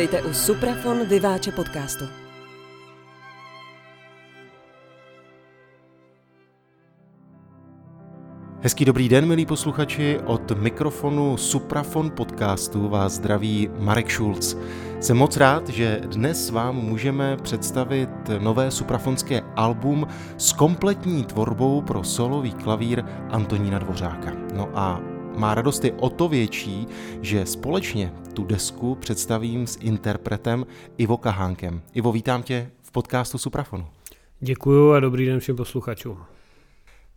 Vítejte u Suprafon Vyváče podcastu. Hezký dobrý den, milí posluchači. Od mikrofonu Suprafon podcastu vás zdraví Marek Schulz. Jsem moc rád, že dnes vám můžeme představit nové suprafonské album s kompletní tvorbou pro solový klavír Antonína Dvořáka. No a má radost je o to větší, že společně tu desku představím s interpretem Ivo Kahánkem. Ivo, vítám tě v podcastu Suprafonu. Děkuju a dobrý den všem posluchačům.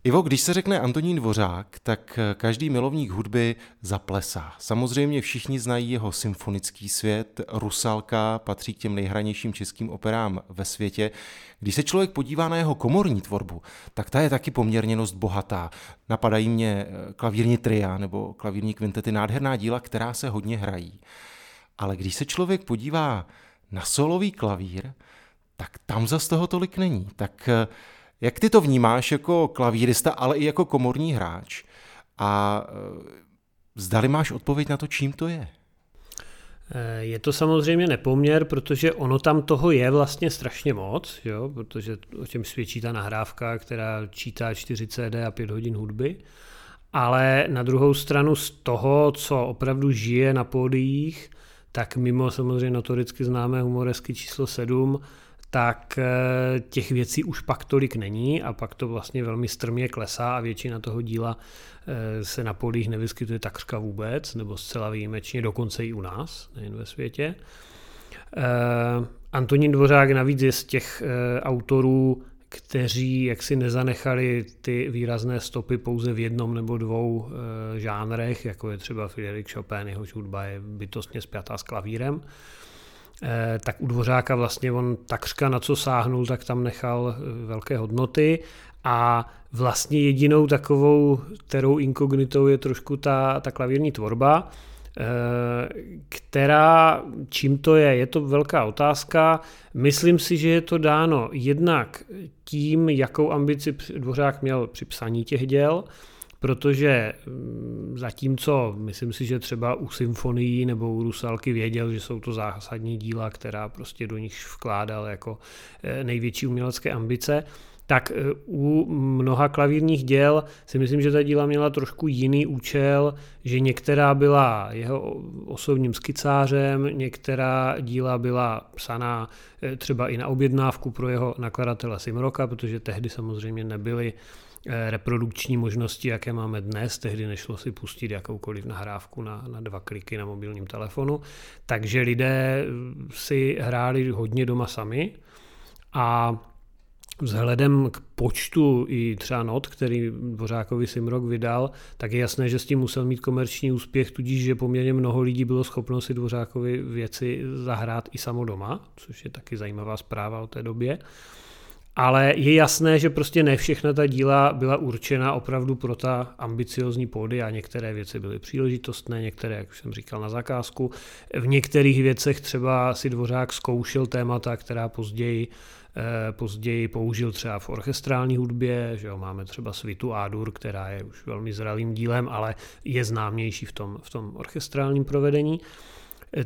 Ivo, když se řekne Antonín Dvořák, tak každý milovník hudby zaplesá. Samozřejmě všichni znají jeho symfonický svět, Rusalka patří k těm nejhranějším českým operám ve světě. Když se člověk podívá na jeho komorní tvorbu, tak ta je taky poměrně dost bohatá. Napadají mě klavírní tria nebo klavírní kvintety, nádherná díla, která se hodně hrají. Ale když se člověk podívá na solový klavír, tak tam za toho tolik není. Tak jak ty to vnímáš jako klavírista, ale i jako komorní hráč? A e, zdali máš odpověď na to, čím to je? E, je to samozřejmě nepoměr, protože ono tam toho je vlastně strašně moc, jo? protože o čem svědčí ta nahrávka, která čítá 4 CD a 5 hodin hudby. Ale na druhou stranu z toho, co opravdu žije na pódiích, tak mimo samozřejmě notoricky známé humoresky číslo 7, tak eh, těch věcí už pak tolik není a pak to vlastně velmi strmě klesá a většina toho díla eh, se na polích nevyskytuje takřka vůbec, nebo zcela výjimečně, dokonce i u nás, nejen ve světě. Eh, Antonín Dvořák navíc je z těch autorů, kteří jaksi nezanechali ty výrazné stopy pouze v jednom nebo dvou žánrech, jako je třeba Friedrich Chopin, jehož hudba je bytostně spjatá s klavírem, tak u Dvořáka vlastně on takřka na co sáhnul, tak tam nechal eh, velké hodnoty a vlastně jedinou takovou, kterou inkognitou je trošku ta, ta klavírní tvorba, eh, která, čím to je, je to velká otázka. Myslím si, že je to dáno jednak tím, jakou ambici Dvořák měl při psaní těch děl, protože mm, zatímco myslím si, že třeba u symfonií nebo u Rusalky věděl, že jsou to zásadní díla, která prostě do nich vkládal jako eh, největší umělecké ambice, tak eh, u mnoha klavírních děl si myslím, že ta díla měla trošku jiný účel, že některá byla jeho osobním skicářem, některá díla byla psaná eh, třeba i na objednávku pro jeho nakladatele Simroka, protože tehdy samozřejmě nebyly reprodukční možnosti, jaké máme dnes. Tehdy nešlo si pustit jakoukoliv nahrávku na, na dva kliky na mobilním telefonu. Takže lidé si hráli hodně doma sami a Vzhledem k počtu i třeba not, který Dvořákovi Simrok vydal, tak je jasné, že s tím musel mít komerční úspěch, tudíž, že poměrně mnoho lidí bylo schopno si Dvořákovi věci zahrát i samo doma, což je taky zajímavá zpráva o té době. Ale je jasné, že prostě ne všechna ta díla byla určena opravdu pro ta ambiciozní pódy a některé věci byly příležitostné, některé, jak už jsem říkal, na zakázku. V některých věcech třeba si Dvořák zkoušel témata, která později eh, později použil třeba v orchestrální hudbě, že jo, máme třeba svitu Adur, která je už velmi zralým dílem, ale je známější v tom, v tom orchestrálním provedení.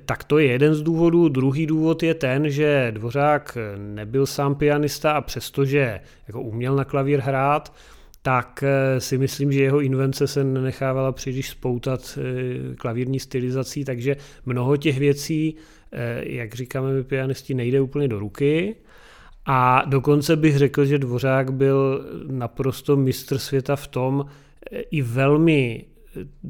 Tak to je jeden z důvodů. Druhý důvod je ten, že Dvořák nebyl sám pianista a přestože jako uměl na klavír hrát, tak eh, si myslím, že jeho invence se nenechávala příliš spoutat eh, klavírní stylizací, takže mnoho těch věcí, eh, jak říkáme my pianisti, nejde úplně do ruky. A dokonce bych řekl, že Dvořák byl naprosto mistr světa v tom, i velmi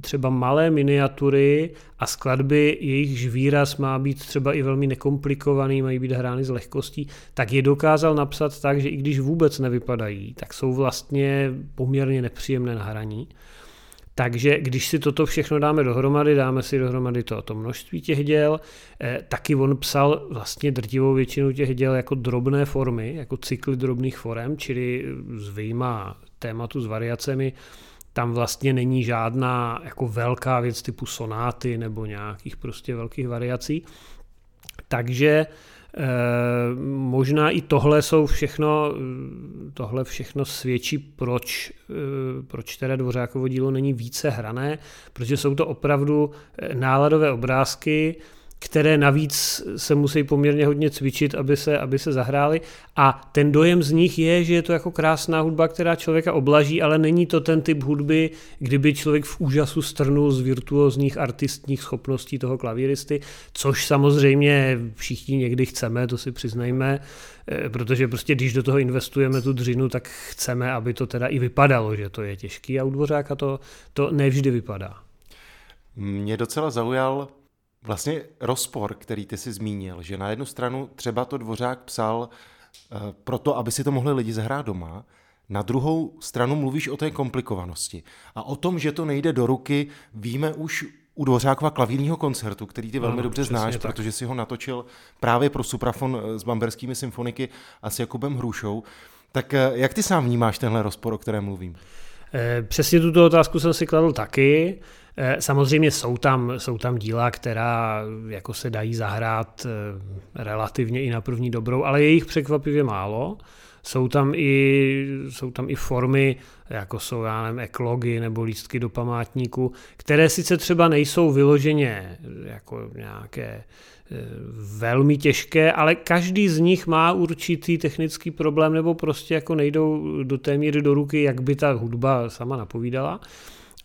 třeba malé miniatury a skladby, jejichž výraz má být třeba i velmi nekomplikovaný, mají být hrány s lehkostí, tak je dokázal napsat tak, že i když vůbec nevypadají, tak jsou vlastně poměrně nepříjemné na hraní. Takže když si toto všechno dáme dohromady, dáme si dohromady to, to množství těch děl, eh, taky on psal vlastně drtivou většinu těch děl jako drobné formy, jako cykly drobných forem, čili s vyjma tématu s variacemi, tam vlastně není žádná jako velká věc typu sonáty nebo nějakých prostě velkých variací. Takže e, možná i tohle jsou všechno, tohle všechno svědčí, proč, e, proč teda Dvořákovo dílo není více hrané, protože jsou to opravdu náladové obrázky, které navíc se musí poměrně hodně cvičit, aby se, aby se zahráli. A ten dojem z nich je, že je to jako krásná hudba, která člověka oblaží, ale není to ten typ hudby, kdyby člověk v úžasu strnul z virtuózních artistních schopností toho klavíristy, což samozřejmě všichni někdy chceme, to si přiznejme, eh, protože prostě když do toho investujeme tu dřinu, tak chceme, aby to teda i vypadalo, že to je těžký a u Dvořáka to, to nevždy vypadá. Mě docela zaujal vlastně rozpor, který ty si zmínil, že na jednu stranu třeba to Dvořák psal uh, proto, aby si to mohli lidi zahrát doma, na druhou stranu mluvíš o té komplikovanosti. A o tom, že to nejde do ruky, víme už u Dvořákova klavírního koncertu, který ty velmi no, dobře znáš, tak. protože si ho natočil právě pro suprafon eh, s bamberskými symfoniky a s Jakubem Hrušou. Tak eh, jak ty sám vnímáš tenhle rozpor, o kterém mluvím? Přesně tuto otázku jsem si kladl taky. Eh, samozřejmě jsou tam, jsou tam díla, která jako se dají zahrát eh, relativně i na první dobrou, ale je jich překvapivě málo. Jsou tam i, jsou tam i formy, jako jsou, já nevím, eklogy nebo lístky do památníku, které sice třeba nejsou vyloženě jako nějaké eh, velmi těžké, ale každý z nich má určitý technický problém nebo prostě jako nejdou do té míry do ruky, jak by ta hudba sama napovídala.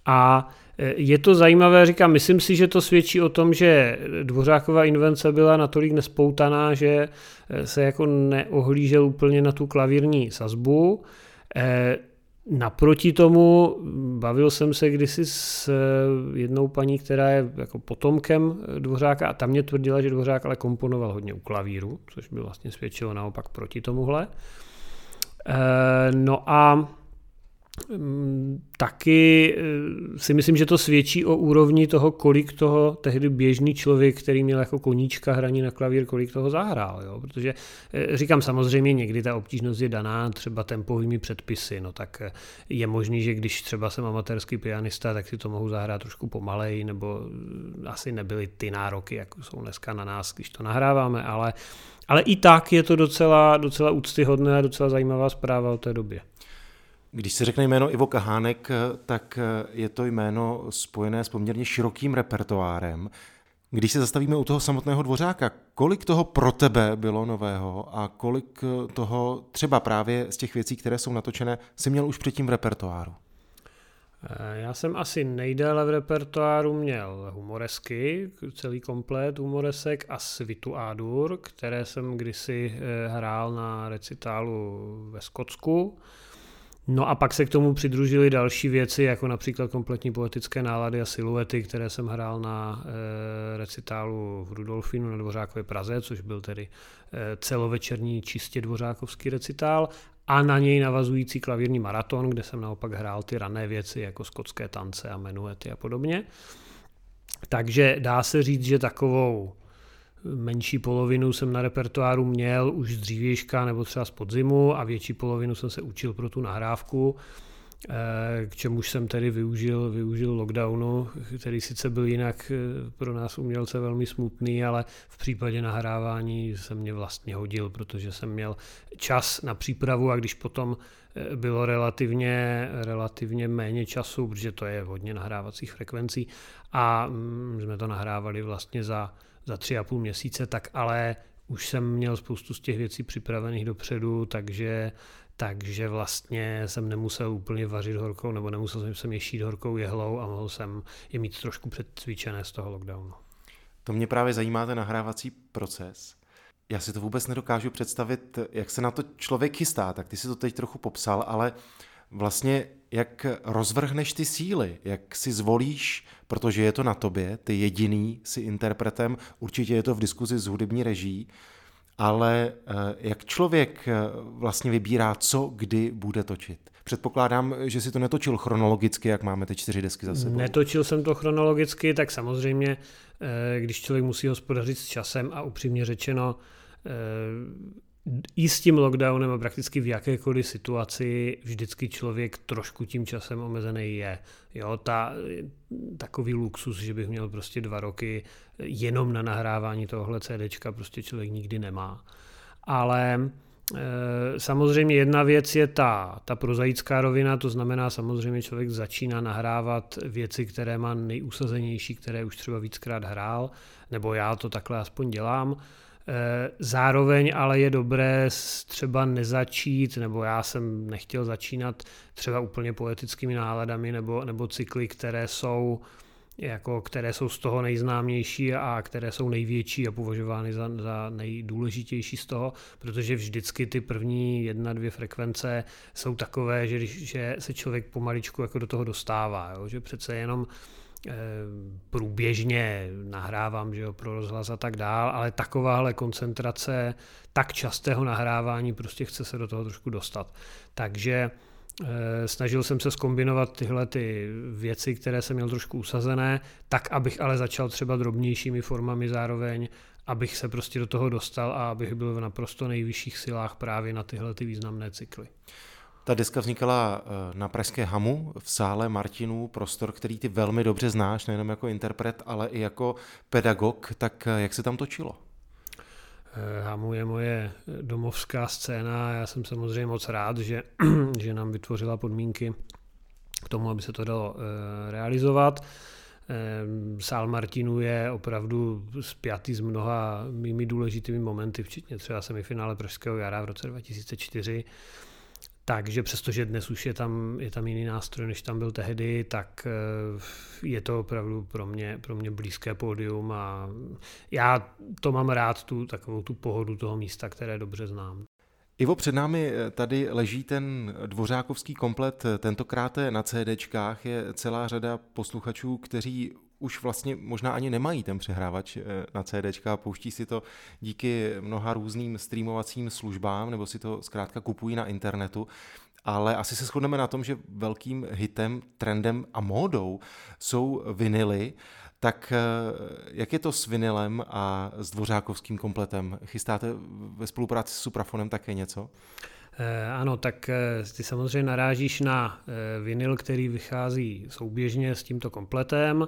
A Eh, je to zajímavé, říkám, myslím si, že to svědčí o tom, že Dvořáková invence byla natolik nespoutaná, že eh, se jako neohlížel úplně na tu klavírní sazbu. Eh, naproti tomu bavil jsem se kdysi s jednou paní, která je jako potomkem Dvořáka a tam mě tvrdila, že Dvořák ale komponoval hodně u klavíru, což by vlastně svědčilo naopak proti tomuhle. No a taky eh, si myslím, že to svědčí o úrovni toho, kolik toho tehdy běžný člověk, který měl jako koníčka hraní na klavír, kolik toho zahrál. Jo? Protože eh, říkám samozřejmě někdy ta obtížnost je daná třeba tempovými předpisy, no tak eh, je možný, že když třeba jsem amatérský pianista, tak si to mohu zahrát trošku pomalej, nebo asi nebyly ty nároky, jako jsou dneska na nás, když to nahráváme, ale, ale i tak je to docela, docela úctyhodné a docela zajímavá zpráva o té době. Když se řekne jméno Ivo Kahánek, tak je to jméno spojené s poměrně širokým repertoárem. Když se zastavíme u toho samotného dvořáka, kolik toho pro tebe bylo nového a kolik toho třeba právě z těch věcí, které jsou natočené, si měl už předtím v repertoáru? Já jsem asi nejdéle v repertoáru měl humoresky, celý komplet humoresek a svitu Adur, které jsem kdysi eh, hrál na recitálu ve Skotsku. No a pak se k tomu přidružily další věci, jako například kompletní poetické nálady a siluety, které jsem hrál na e, recitálu v Rudolfínu na Dvořákově Praze, což byl tedy e, celovečerní čistě dvořákovský recitál a na něj navazující klavírní maraton, kde jsem naopak hrál ty rané věci jako skotské tance a menuety a podobně. Takže dá se říct, že takovou menší polovinu jsem na repertoáru měl už z dřívějška nebo třeba z podzimu a větší polovinu jsem se učil pro tu nahrávku, eh, k čemuž jsem tedy využil, využil lockdownu, který sice byl jinak eh, pro nás umělce velmi smutný, ale v případě nahrávání se mě vlastně hodil, protože jsem měl čas na přípravu a když potom eh, bylo relativně, relativně méně času, protože to je hodně nahrávacích frekvencí a mm, jsme to nahrávali vlastně za za tři a půl měsíce, tak ale už jsem měl spoustu z těch věcí připravených dopředu, takže, takže vlastně jsem nemusel úplně vařit horkou, nebo nemusel jsem je šít horkou jehlou a mohl jsem je mít trošku předcvičené z toho lockdownu. To mě právě zajímá ten nahrávací proces. Já si to vůbec nedokážu představit, jak se na to člověk chystá, tak ty si to teď trochu popsal, ale uh, vlastně jak rozvrhneš ty síly, jak si zvolíš, protože je to na tobě, ty jediný si interpretem, určitě je to v diskuzi s hudební reží, ale eh, jak člověk eh, vlastně vybírá, co kdy bude točit? Předpokládám, že si to netočil chronologicky, jak máme ty čtyři desky za sebou. Netočil jsem to chronologicky, tak samozřejmě, eh, když člověk musí hospodařit s časem a upřímně řečeno, i s tím lockdownem a prakticky v jakékoliv situaci vždycky člověk trošku tím časem omezený je. Jo, ta, takový luxus, že bych měl prostě dva roky jenom na nahrávání tohohle CDčka, prostě člověk nikdy nemá. Ale samozřejmě jedna věc je ta, ta prozaická rovina, to znamená samozřejmě člověk začíná nahrávat věci, které má nejúsazenější, které už třeba víckrát hrál, nebo já to takhle aspoň dělám. Eh, zároveň ale je dobré třeba nezačít, nebo já jsem nechtěl začínat třeba úplně poetickými náladami nebo, nebo cykly, které jsou jako, které jsou z toho nejznámější a které jsou největší a považovány za, za nejdůležitější z toho, protože vždycky ty první jedna, dvě frekvence jsou takové, že, že se člověk pomaličku jako do toho dostává, jo? že přece jenom průběžně nahrávám že jo, pro rozhlas a tak dál, ale takováhle koncentrace tak častého nahrávání prostě chce se do toho trošku dostat. Takže eh, snažil jsem se skombinovat tyhle ty věci, které jsem měl trošku usazené, tak abych ale začal třeba drobnějšími formami zároveň, abych se prostě do toho dostal a abych byl v naprosto nejvyšších silách právě na tyhle ty významné cykly. Ta deska vznikala eh, na Pražské Hamu v sále Martinů, prostor, který ty velmi dobře znáš, nejenom jako interpret, ale i jako pedagog, tak eh, jak se tam točilo? Eh, Hamu je moje domovská scéna já jsem samozřejmě moc rád, že, že nám vytvořila podmínky k tomu, aby se to dalo realizovat. Sál Martinů je opravdu spjatý s mnoha mými důležitými momenty, včetně třeba semifinále Pražského jara v roce 2004, takže přestože dnes už je tam, je tam jiný nástroj, než tam byl tehdy, tak eh, je to opravdu pro mě, pro mě blízké pódium a já to mám rád, tu takovou tu pohodu toho místa, které dobře znám. Ivo, před námi eh, tady leží ten dvořákovský komplet, tentokrát na CDčkách je celá řada posluchačů, kteří už vlastně možná ani nemají ten přehrávač eh, na CD a pouští si to díky mnoha různým streamovacím službám nebo si to zkrátka kupují na internetu. Ale asi se shodneme na tom, že velkým hitem, trendem a módou jsou vinily. Tak eh, jak je to s vinylem a s dvořákovským kompletem? Chystáte ve spolupráci s Suprafonem také něco? Eh, ano, tak ty samozřejmě narážíš na vinyl, který vychází souběžně s tímto kompletem.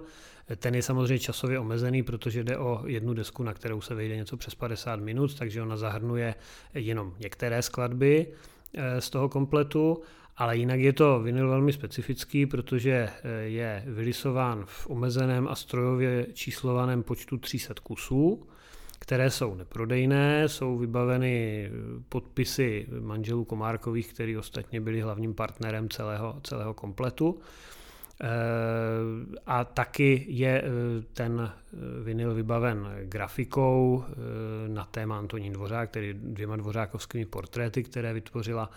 Ten je samozřejmě časově omezený, protože jde o jednu desku, na kterou se vejde něco přes 50 minut, takže ona zahrnuje jenom některé skladby eh, z toho kompletu, ale jinak je to vinyl velmi specifický, protože eh, je vylisován v omezeném a strojově číslovaném počtu 300 kusů, které jsou neprodejné, jsou vybaveny podpisy manželů Komárkových, kteří ostatně byli hlavním partnerem celého, celého kompletu. Eh, a taky je eh, ten eh, vinyl vybaven grafikou na téma Antonín Dvořák, tedy dvěma dvořákovskými portréty, které vytvořila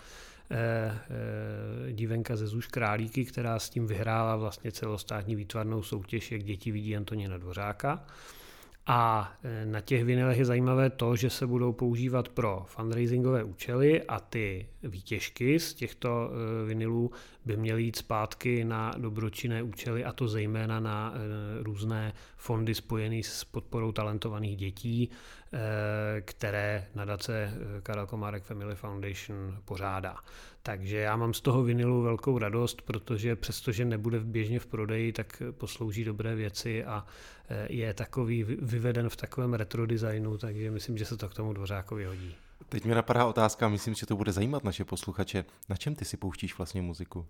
dívenka ze Zuš Králíky, která s tím vyhrála vlastně celostátní výtvarnou soutěž, jak děti vidí Antonína Dvořáka. A e, na těch vinilech je zajímavé to, že se budou používat pro fundraisingové účely a ty výtěžky z těchto e, vinilů by měly jít zpátky na dobročinné účely a to zejména na e, různé fondy spojené s podporou talentovaných dětí, které nadace Karel Komárek Family Foundation pořádá. Takže já mám z toho vinilu velkou radost, protože přestože nebude běžně v prodeji, tak poslouží dobré věci a e, je takový vyveden v takovém retro designu, takže myslím, že se to k tomu Dvořákovi hodí. Teď mi napadá otázka, myslím, že to bude zajímat naše posluchače. Na čem ty si pouštíš vlastně muziku?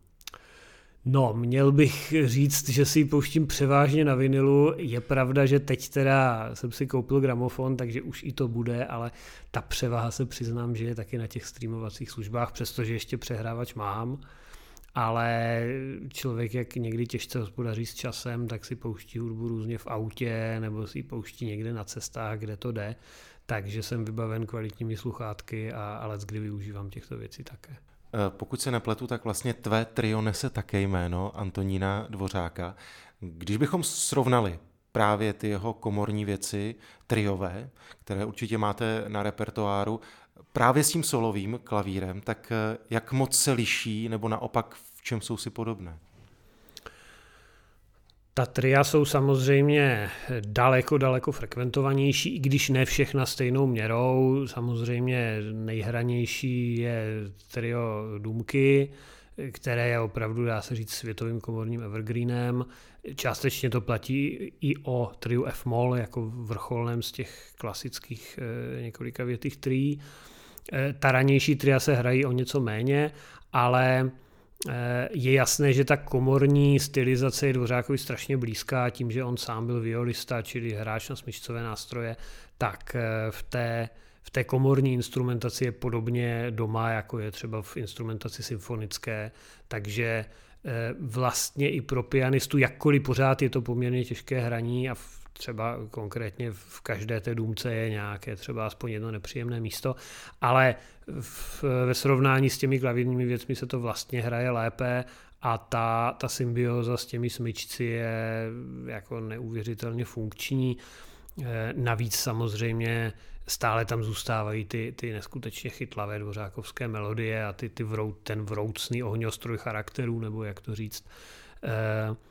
No, měl bych říct, že si ji pouštím převážně na vinilu. Je pravda, že teď teda jsem si koupil gramofon, takže už i to bude, ale ta převaha se přiznám, že je taky na těch streamovacích službách, přestože ještě přehrávač mám. Ale člověk, jak někdy těžce hospodaří s časem, tak si pouští hudbu různě v autě nebo si ji pouští někde na cestách, kde to jde. Takže jsem vybaven kvalitními sluchátky a ale kdy využívám těchto věcí také. Eh, pokud se nepletu, tak vlastně tvé trio nese také jméno Antonína Dvořáka. Když bychom srovnali právě ty jeho komorní věci, triové, které určitě máte na repertoáru, právě s tím solovým klavírem, tak eh, jak moc se liší, nebo naopak v čem jsou si podobné? Ta tria jsou samozřejmě daleko, daleko frekventovanější, i když ne všechna stejnou měrou. Samozřejmě nejhranější je trio Důmky, které je opravdu, dá se říct, světovým komorním evergreenem. Částečně to platí i o triu F-moll jako vrcholném z těch klasických eh, několika větých trií. Ta ranější tria se hrají o něco méně, ale je jasné, že ta komorní stylizace je Dvořákovi strašně blízká tím, že on sám byl violista, čili hráč na smyčcové nástroje, tak v té v té komorní instrumentaci je podobně doma, jako je třeba v instrumentaci symfonické, takže eh, vlastně i pro pianistu, jakkoliv pořád je to poměrně těžké hraní a třeba konkrétně v každé té důmce je nějaké třeba aspoň jedno nepříjemné místo, ale v, ve srovnání s těmi klavírními věcmi se to vlastně hraje lépe a ta, ta symbioza s těmi smyčci je jako neuvěřitelně funkční. Eh, navíc samozřejmě stále tam zůstávají ty, ty neskutečně chytlavé dvořákovské melodie a ty, ty vrou, ten vroucný ohňostroj charakterů, nebo jak to říct. E,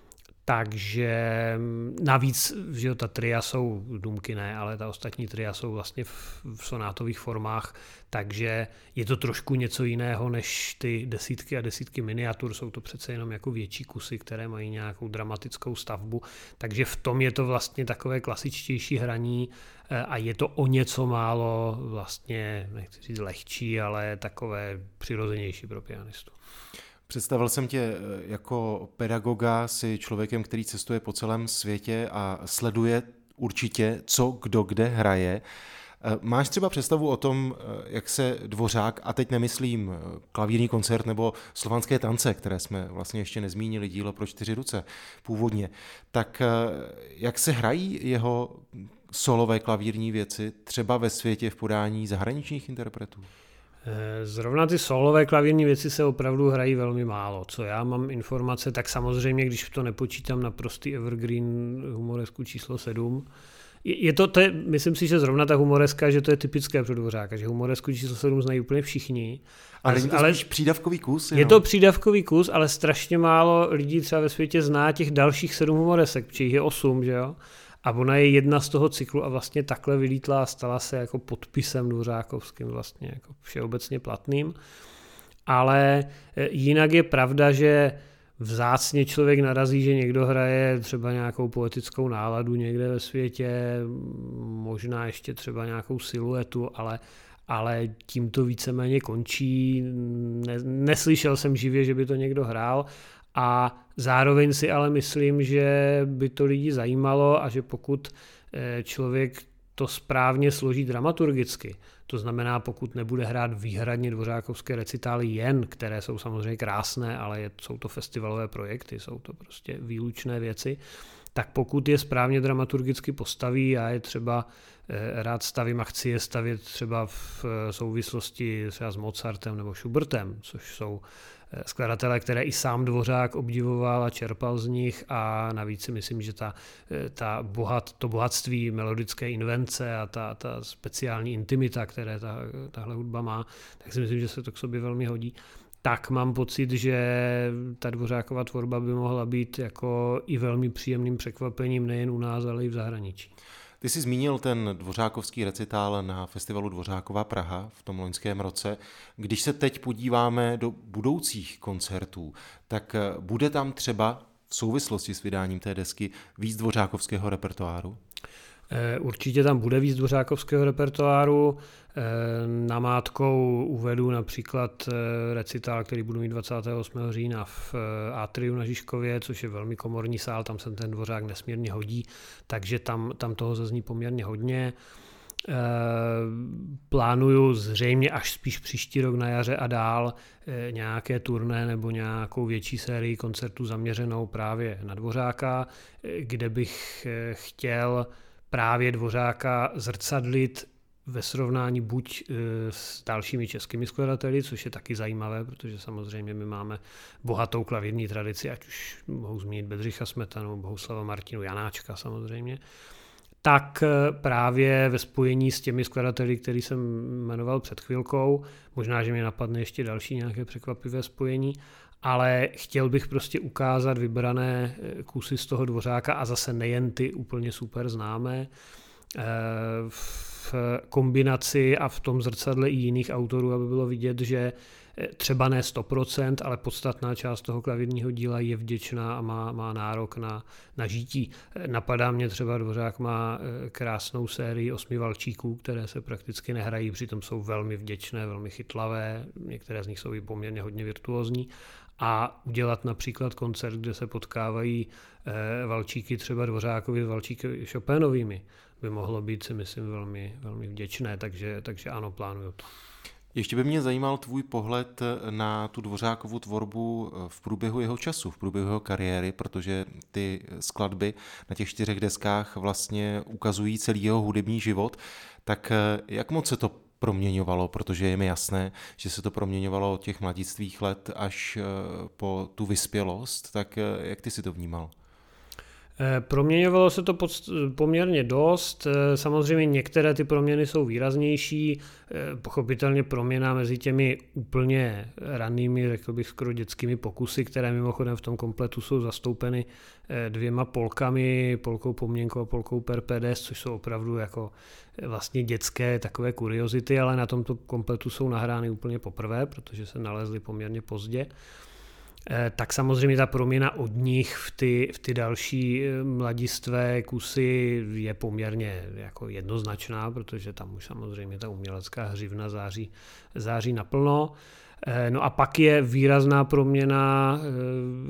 takže navíc, že ta tria jsou, důmky ne, ale ta ostatní tria jsou vlastně v, v sonátových formách, takže je to trošku něco jiného než ty desítky a desítky miniatur, jsou to přece jenom jako větší kusy, které mají nějakou dramatickou stavbu, takže v tom je to vlastně takové klasičtější hraní eh, a je to o něco málo vlastně, nechci říct lehčí, ale takové přirozenější pro pianistu. Představil jsem tě eh, jako pedagoga si člověkem, který cestuje po celém světě a sleduje určitě, co kdo kde hraje. Eh, máš třeba představu o tom, eh, jak se dvořák, a teď nemyslím klavírní koncert nebo slovanské tance, které jsme vlastně ještě nezmínili, dílo pro čtyři ruce původně, tak jak se hrají jeho solové klavírní věci třeba ve světě v podání zahraničních interpretů? Eh, zrovna ty solové klavírní věci se opravdu hrají velmi málo. Co já mám informace, tak samozřejmě, když to nepočítám na prostý evergreen humoresku číslo 7, je to, to je, myslím si, že zrovna ta humoreska, že to je typické pro Dvořáka, že humoresku číslo 7 znají úplně všichni. Ale není to ale spíš přídavkový kus? Jenom? Je to přídavkový kus, ale strašně málo lidí třeba ve světě zná těch dalších sedm humoresek, protože jich je osm, že jo? A ona je jedna z toho cyklu a vlastně takhle vylítla a stala se jako podpisem Dvořákovským vlastně jako všeobecně platným. Ale e, jinak je pravda, že vzácně člověk narazí, že někdo hraje třeba nějakou poetickou náladu někde ve světě, možná ještě třeba nějakou siluetu, ale, ale tím to víceméně končí. Ne, neslyšel jsem živě, že by to někdo hrál a zároveň si ale myslím, že by to lidi zajímalo a že pokud eh, člověk to správně složí dramaturgicky, to znamená, pokud nebude hrát výhradně dvořákovské recitály jen, které jsou samozřejmě krásné, ale je, jsou to festivalové projekty, jsou to prostě výlučné věci, tak pokud je správně dramaturgicky postaví a je třeba eh, rád stavím a chci je stavět třeba v eh, souvislosti třeba s Mozartem nebo Schubertem, což jsou skladatelé, které i sám Dvořák obdivoval a čerpal z nich a navíc si myslím, že ta, ta bohat, to bohatství melodické invence a ta, ta speciální intimita, které ta, tahle hudba má, tak si myslím, že se to k sobě velmi hodí tak mám pocit, že ta dvořáková tvorba by mohla být jako i velmi příjemným překvapením nejen u nás, ale i v zahraničí. Ty jsi zmínil ten dvořákovský recitál na festivalu Dvořáková Praha v tom loňském roce. Když se teď podíváme do budoucích koncertů, tak bude tam třeba v souvislosti s vydáním té desky víc dvořákovského repertoáru? Eh, určitě tam bude víc dvořákovského repertoáru. Eh, Namátkou uvedu například eh, recitál, který budu mít 28. října v Atriu na Žižkově, což je velmi komorní sál, tam se ten dvořák nesmírně hodí, takže tam, tam toho zazní poměrně hodně. Plánuju zřejmě až spíš příští rok na jaře a dál nějaké turné nebo nějakou větší sérii koncertů zaměřenou právě na Dvořáka, kde bych chtěl právě Dvořáka zrcadlit ve srovnání buď e, s dalšími českými skladateli, což je taky zajímavé, protože samozřejmě my máme bohatou klavírní tradici, ať už mohu zmínit Bedřicha Smetanu, Bohuslava Martinu, Janáčka samozřejmě, tak e, právě ve spojení s těmi skladateli, který jsem jmenoval před chvilkou, možná, že mě napadne ještě další nějaké překvapivé spojení, ale chtěl bych prostě ukázat vybrané eh, kusy z toho dvořáka a zase nejen ty úplně super známé eh, v kombinaci a v tom zrcadle i jiných autorů, aby bylo vidět, že třeba ne 100%, ale podstatná část toho klavírního díla je vděčná a má, má nárok na, na žití. Napadá mě třeba Dvořák má krásnou sérii osmi valčíků, které se prakticky nehrají, přitom jsou velmi vděčné, velmi chytlavé, některé z nich jsou i poměrně hodně virtuózní a udělat například koncert, kde se potkávají eh, valčíky třeba Dvořákovi s valčíky Chopinovými, by mohlo být si myslím velmi, velmi vděčné, takže, takže ano, plánuju to. Ještě by mě zajímal tvůj pohled na tu Dvořákovu tvorbu eh, v průběhu jeho času, v průběhu jeho kariéry, protože ty skladby na těch čtyřech deskách vlastně ukazují celý jeho hudební život. Tak eh, jak moc se to proměňovalo, protože je mi jasné, že se to proměňovalo od těch mladistvých let až eh, po tu vyspělost, tak jak ty si to vnímal? Eh, proměňovalo se to poměrně dost, eh, samozřejmě některé ty proměny jsou výraznější, eh, pochopitelně proměna mezi těmi úplně ranými, řekl bych skoro dětskými pokusy, které mimochodem v tom kompletu jsou zastoupeny dvěma polkami, polkou Poměnko a polkou Perpedes, což jsou opravdu jako vlastně dětské takové kuriozity, ale na tomto kompletu jsou nahrány úplně poprvé, protože se nalezly poměrně pozdě. Eh, tak samozřejmě ta proměna od nich v ty, v ty další eh, mladistvé kusy je poměrně jako jednoznačná, protože tam už samozřejmě ta umělecká hřivna září, září naplno. Eh, no a pak je výrazná proměna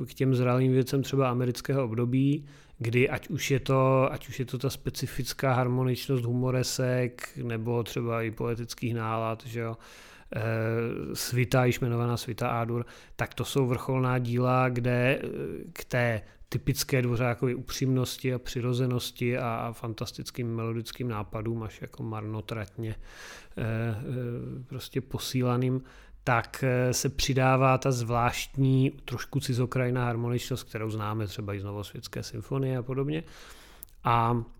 k těm zralým věcem třeba amerického období, kdy ať už je to, ať už je to ta specifická harmoničnost humoresek nebo třeba i poetických nálad, že jo, svita, již jmenovaná Svita Ádur, tak to jsou vrcholná díla, kde eh, k té typické dvořákové upřímnosti a přirozenosti a fantastickým melodickým nápadům, až jako marnotratně eh, prostě posílaným, tak se přidává ta zvláštní, trošku cizokrajná harmoničnost, kterou známe třeba i z Novosvětské symfonie a podobně. A Eh,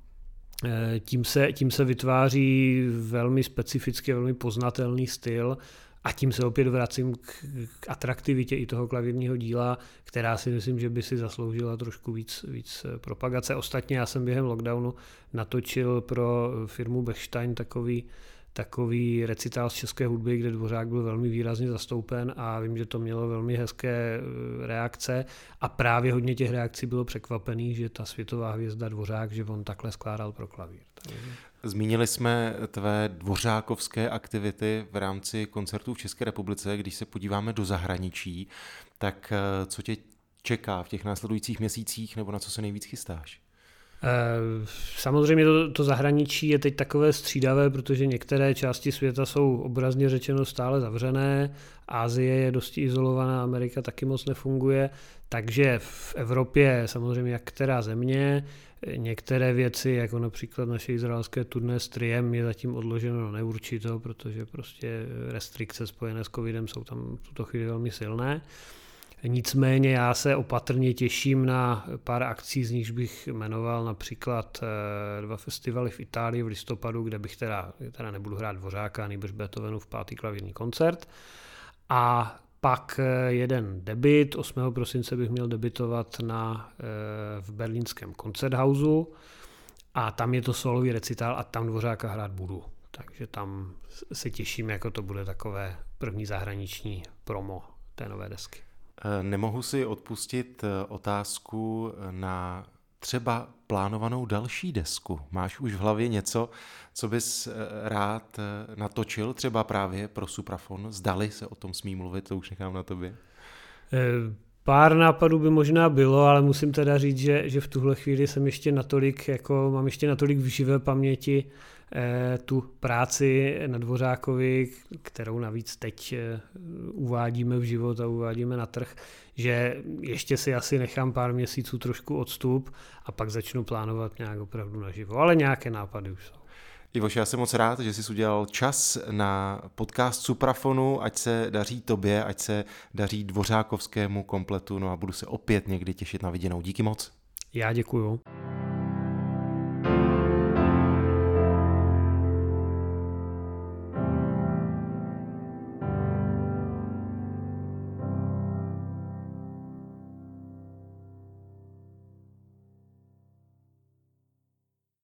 tím se, tím se vytváří velmi specifický, velmi poznatelný styl a tím se opět vracím k, k atraktivitě i toho klavírního díla, která si myslím, že by si zasloužila trošku víc, víc eh, propagace. Ostatně já jsem během lockdownu natočil pro firmu Bechstein takový takový recitál z české hudby, kde Dvořák byl velmi výrazně zastoupen a vím, že to mělo velmi hezké eh, reakce a právě hodně těch reakcí bylo překvapených, že ta světová hvězda Dvořák, že on takhle skládal pro klavír. Zmínili jsme tvé dvořákovské aktivity v rámci koncertů v České republice. Když se podíváme do zahraničí, tak eh, co tě čeká v těch následujících měsících nebo na co se nejvíc chystáš? Eh, samozřejmě to, to zahraničí je teď takové střídavé, protože některé části světa jsou obrazně řečeno stále zavřené, Ázie je dosti izolovaná, Amerika taky moc nefunguje, takže v Evropě samozřejmě jak která země, některé věci, jako například naše izraelské turné s Triem, je zatím odloženo na neurčito, protože prostě restrikce spojené s covidem jsou tam v tuto chvíli velmi silné. Nicméně já se opatrně těším na pár akcí, z nichž bych jmenoval například eh, dva festivaly v Itálii v listopadu, kde bych teda, teda nebudu hrát Dvořáka, nejbrž Beethovenu v pátý klavírní koncert. A pak eh, jeden debit, 8. prosince bych měl debitovat na, eh, v berlínském koncerthausu a tam je to solový recitál a tam Dvořáka hrát budu. Takže tam se těším, jako to bude takové první zahraniční promo té nové desky. Eh, nemohu si odpustit eh, otázku eh, na třeba plánovanou další desku. Máš už v hlavě něco, co bys rád natočil, třeba právě pro Suprafon? Zdali se o tom smí mluvit, to už nechám na tobě. Pár nápadů by možná bylo, ale musím teda říct, že, že v tuhle chvíli jsem ještě natolik, jako mám ještě natolik v živé paměti eh, tu práci na Dvořákovi, kterou navíc teď eh, uvádíme v život a uvádíme na trh, že ještě si asi nechám pár měsíců trošku odstup a pak začnu plánovat nějak opravdu naživo. Ale nějaké nápady už jsou. Ivoš, já jsem moc rád, že jsi udělal čas na podcast Suprafonu, ať se daří tobě, ať se daří dvořákovskému kompletu, no a budu se opět někdy těšit na viděnou. Díky moc. Já děkuju.